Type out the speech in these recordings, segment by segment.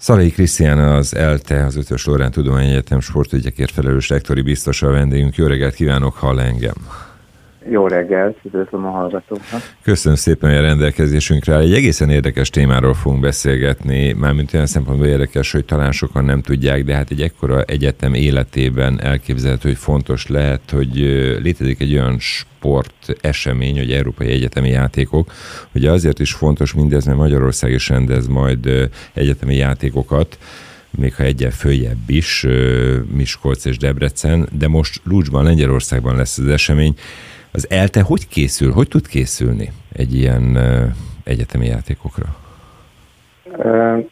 Szalai Krisztián az ELTE, az Ötös Lorán Tudományegyetem sportügyekért felelős rektori biztos a vendégünk. Jó reggelt kívánok, hall engem! Jó reggelt, üdvözlöm a hallgatókat. Köszönöm szépen, hogy a rendelkezésünkre. Egy egészen érdekes témáról fogunk beszélgetni, mármint olyan szempontból érdekes, hogy talán sokan nem tudják, de hát egy ekkora egyetem életében elképzelhető, hogy fontos lehet, hogy létezik egy olyan sport esemény, hogy európai egyetemi játékok. Ugye azért is fontos mindez, mert Magyarország is rendez majd egyetemi játékokat, még ha egyen följebb is, Miskolc és Debrecen, de most Lúcsban, Lengyelországban lesz az esemény. Az ELTE hogy készül, hogy tud készülni egy ilyen egyetemi játékokra? Uh,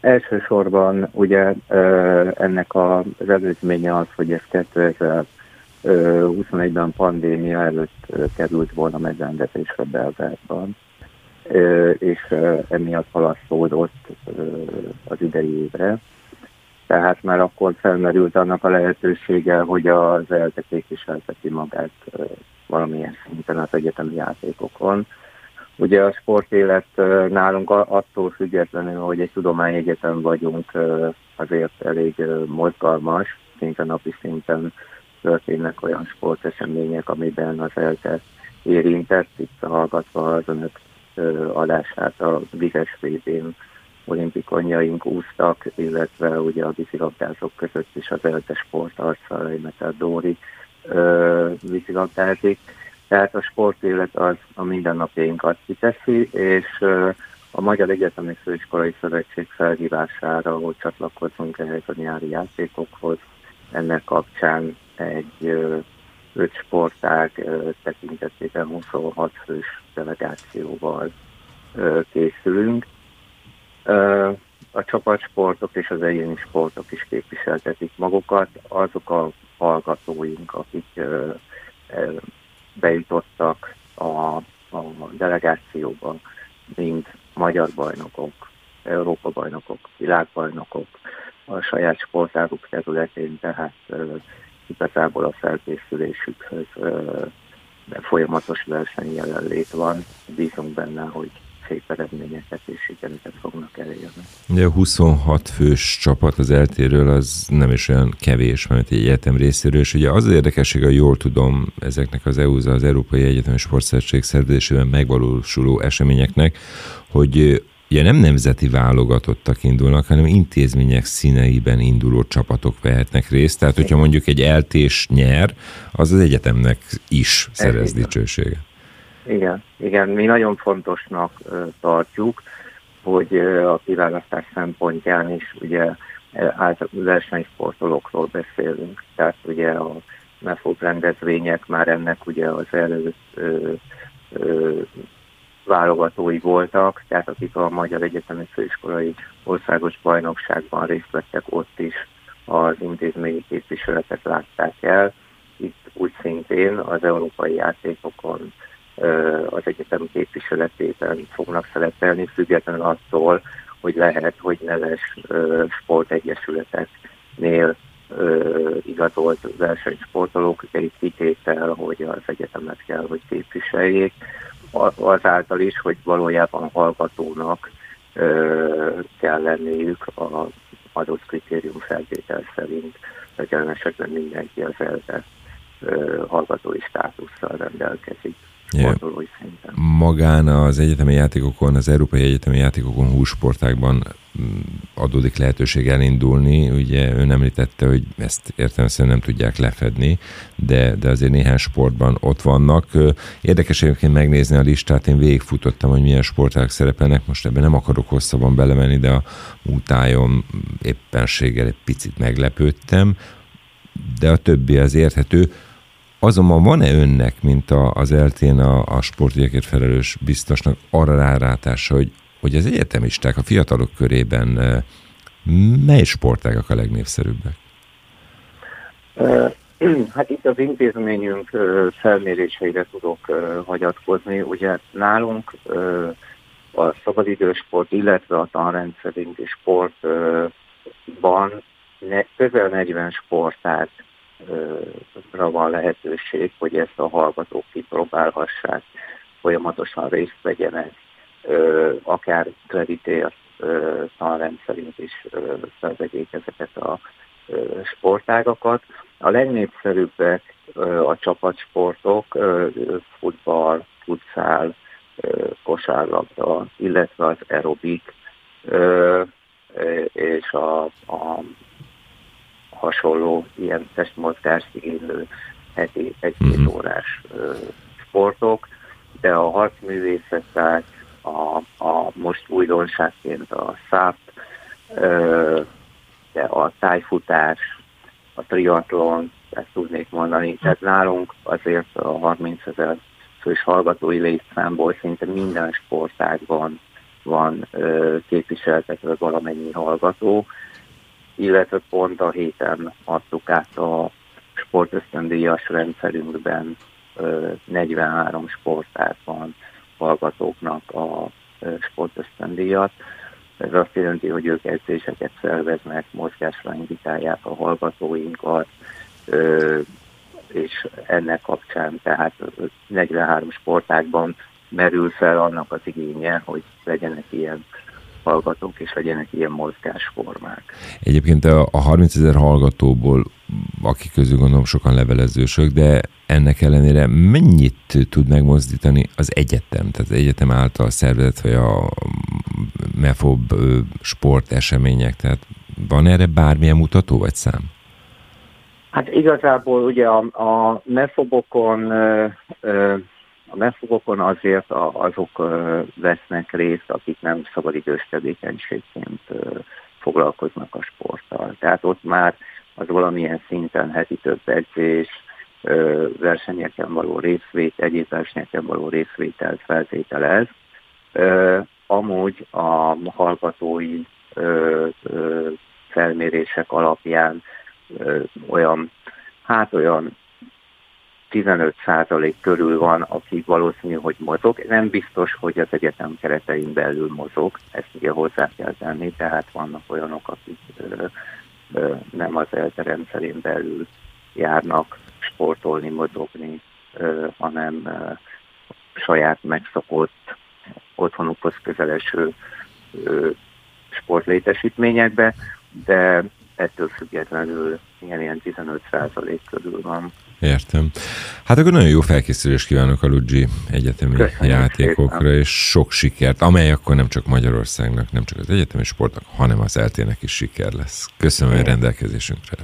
elsősorban ugye uh, ennek az előzménye az, hogy ez 2021-ben pandémia előtt került volna megrendezésre Belgrádban, és emiatt halasztódott az idei évre. Tehát már akkor felmerült annak a lehetősége, hogy az ELTE képviselteti magát valamilyen szinten az egyetemi játékokon. Ugye a sportélet nálunk attól függetlenül, hogy egy tudományegyetem vagyunk, azért elég mozgalmas, szinte napi szinten történnek olyan sportesemények, amiben az ELTE érintett, itt hallgatva az önök adását a vizes végén olimpikonjaink úsztak, illetve ugye a vízilabdázók között is az ELTE sportarca, a Dóri vízilabdázik. Tehát a sportélet az a mindennapjainkat kiteszi, és a Magyar Egyetemi Főiskolai Szövetség felhívására, hogy csatlakozzunk ehhez a nyári játékokhoz, ennek kapcsán egy öt sportág tekintetében 26 fős delegációval készülünk. A csapatsportok és az egyéni sportok is képviseltetik magukat. Azok a hallgatóink, akik bejutottak a, a delegációba, mint magyar bajnokok, Európa bajnokok, világbajnokok a saját sportáguk területén, tehát igazából a felkészülésükhöz folyamatos verseny jelenlét van. Bízunk benne, hogy szép eredményeket és sikereket fognak elérni. De a 26 fős csapat az eltéről az nem is olyan kevés, mert egy egyetem részéről, és ugye az az érdekesség, hogy jól tudom, ezeknek az EU-za, az Európai Egyetemi Sportszerzség szervezésében megvalósuló eseményeknek, hogy ugye nem nemzeti válogatottak indulnak, hanem intézmények színeiben induló csapatok vehetnek részt. Tehát, hogyha mondjuk egy eltés nyer, az az egyetemnek is szerez dicsőséget. Igen, igen, mi nagyon fontosnak tartjuk, hogy a kiválasztás szempontján is ugye versenysportolókról beszélünk. Tehát ugye a MEFOG rendezvények már ennek ugye az előtt válogatói voltak, tehát akik a Magyar Egyetemi Főiskolai Országos Bajnokságban részt vettek, ott is az intézményi képviseletet látták el. Itt úgy szintén az európai játékokon az egyetem képviseletében fognak szerepelni, függetlenül attól, hogy lehet, hogy neves sportegyesületeknél igazolt versenysportolók, egy kitétel, hogy az egyetemet kell, hogy képviseljék, azáltal is, hogy valójában hallgatónak kell lenniük a adott kritérium feltétel szerint, jelen esetben mindenki az elte hallgatói státusszal rendelkezik sportolói szinten. Magán az egyetemi játékokon, az európai egyetemi játékokon húsportákban mm, adódik lehetőség elindulni. Ugye ön említette, hogy ezt értelemszerűen nem tudják lefedni, de, de azért néhány sportban ott vannak. Érdekes egyébként megnézni a listát, én végigfutottam, hogy milyen sporták szerepelnek, most ebben nem akarok hosszabban belemenni, de a mútájon éppenséggel egy picit meglepődtem, de a többi az érthető. Azonban van-e önnek, mint a, az eltén a, a sportügyekért felelős biztosnak arra rárátása, hogy, hogy az egyetemisták a fiatalok körében mely sportágak a legnépszerűbbek? Hát itt az intézményünk felméréseire tudok hagyatkozni. Ugye nálunk a szabadidősport, illetve a tanrendszerinti sportban közel 40 sportát van lehetőség, hogy ezt a hallgatók kipróbálhassák, folyamatosan részt vegyenek, akár kreditért tanrendszerint is felvegyék ezeket a sportágakat. A legnépszerűbbek a csapatsportok, futball, futszál, kosárlabda, illetve az aerobik, és a, a hasonló ilyen testmozgást igénylő heti egy-két mm-hmm. órás sportok, de a harcművészetek, a, a most újdonságként a száp, de a tájfutás, a triatlon, ezt tudnék mondani. Tehát nálunk azért a 30 ezer fős hallgatói létszámból szinte minden sportágban van képviseltetve valamennyi hallgató, illetve pont a héten adtuk át a sportösztöndíjas rendszerünkben 43 sportágban hallgatóknak a sportösztöndíjat. Ez azt jelenti, hogy ők edzéseket szerveznek, mozgásra invitálják a hallgatóinkat, és ennek kapcsán tehát 43 sportákban merül fel annak az igénye, hogy legyenek ilyen hallgatók, és legyenek ilyen mozgásformák. Egyébként a, a 30 ezer hallgatóból, akik közül gondolom sokan levelezősök, de ennek ellenére mennyit tud megmozdítani az egyetem, tehát az egyetem által szervezett, vagy a MEFOB sportesemények, tehát van erre bármilyen mutató vagy szám? Hát igazából ugye a, a MEFOBokon a megfogokon azért azok vesznek részt, akik nem szabadidős tevékenységként foglalkoznak a sporttal. Tehát ott már az valamilyen szinten heti több edzés, versenyeken való részvét, egyéb versenyeken való részvételt feltételez. Amúgy a hallgatói felmérések alapján olyan, hát olyan 15% körül van, aki valószínű, hogy mozog. Nem biztos, hogy az egyetem keretein belül mozog, ezt ugye hozzá kell tenni, tehát vannak olyanok, akik ö, ö, nem az ELTE rendszerén belül járnak sportolni, mozogni, ö, hanem ö, saját megszokott otthonukhoz közeleső sportlétesítményekbe, de ettől függetlenül ilyen, ilyen 15% körül van. Értem. Hát akkor nagyon jó felkészülést kívánok a Luigi egyetemi Köszönöm játékokra, szépen. és sok sikert, amely akkor nem csak Magyarországnak, nem csak az egyetemi sportnak, hanem az eltének is siker lesz. Köszönöm, hogy rendelkezésünkre